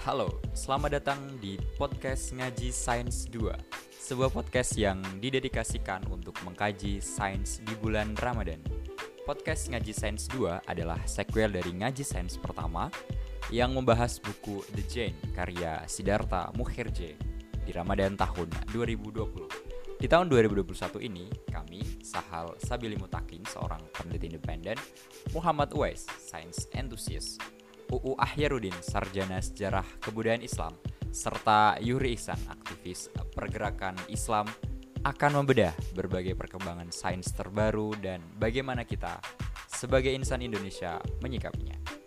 Halo, selamat datang di podcast Ngaji Sains 2 Sebuah podcast yang didedikasikan untuk mengkaji sains di bulan Ramadan. Podcast Ngaji Sains 2 adalah sequel dari Ngaji Sains pertama Yang membahas buku The Jane karya Siddhartha Mukherjee di Ramadan tahun 2020 Di tahun 2021 ini, kami, Sahal Sabili Mutakin, seorang peneliti independen Muhammad Uwais, sains enthusiast UU Ahyarudin, Sarjana Sejarah Kebudayaan Islam, serta Yuri Ihsan, aktivis pergerakan Islam, akan membedah berbagai perkembangan sains terbaru dan bagaimana kita sebagai insan Indonesia menyikapinya.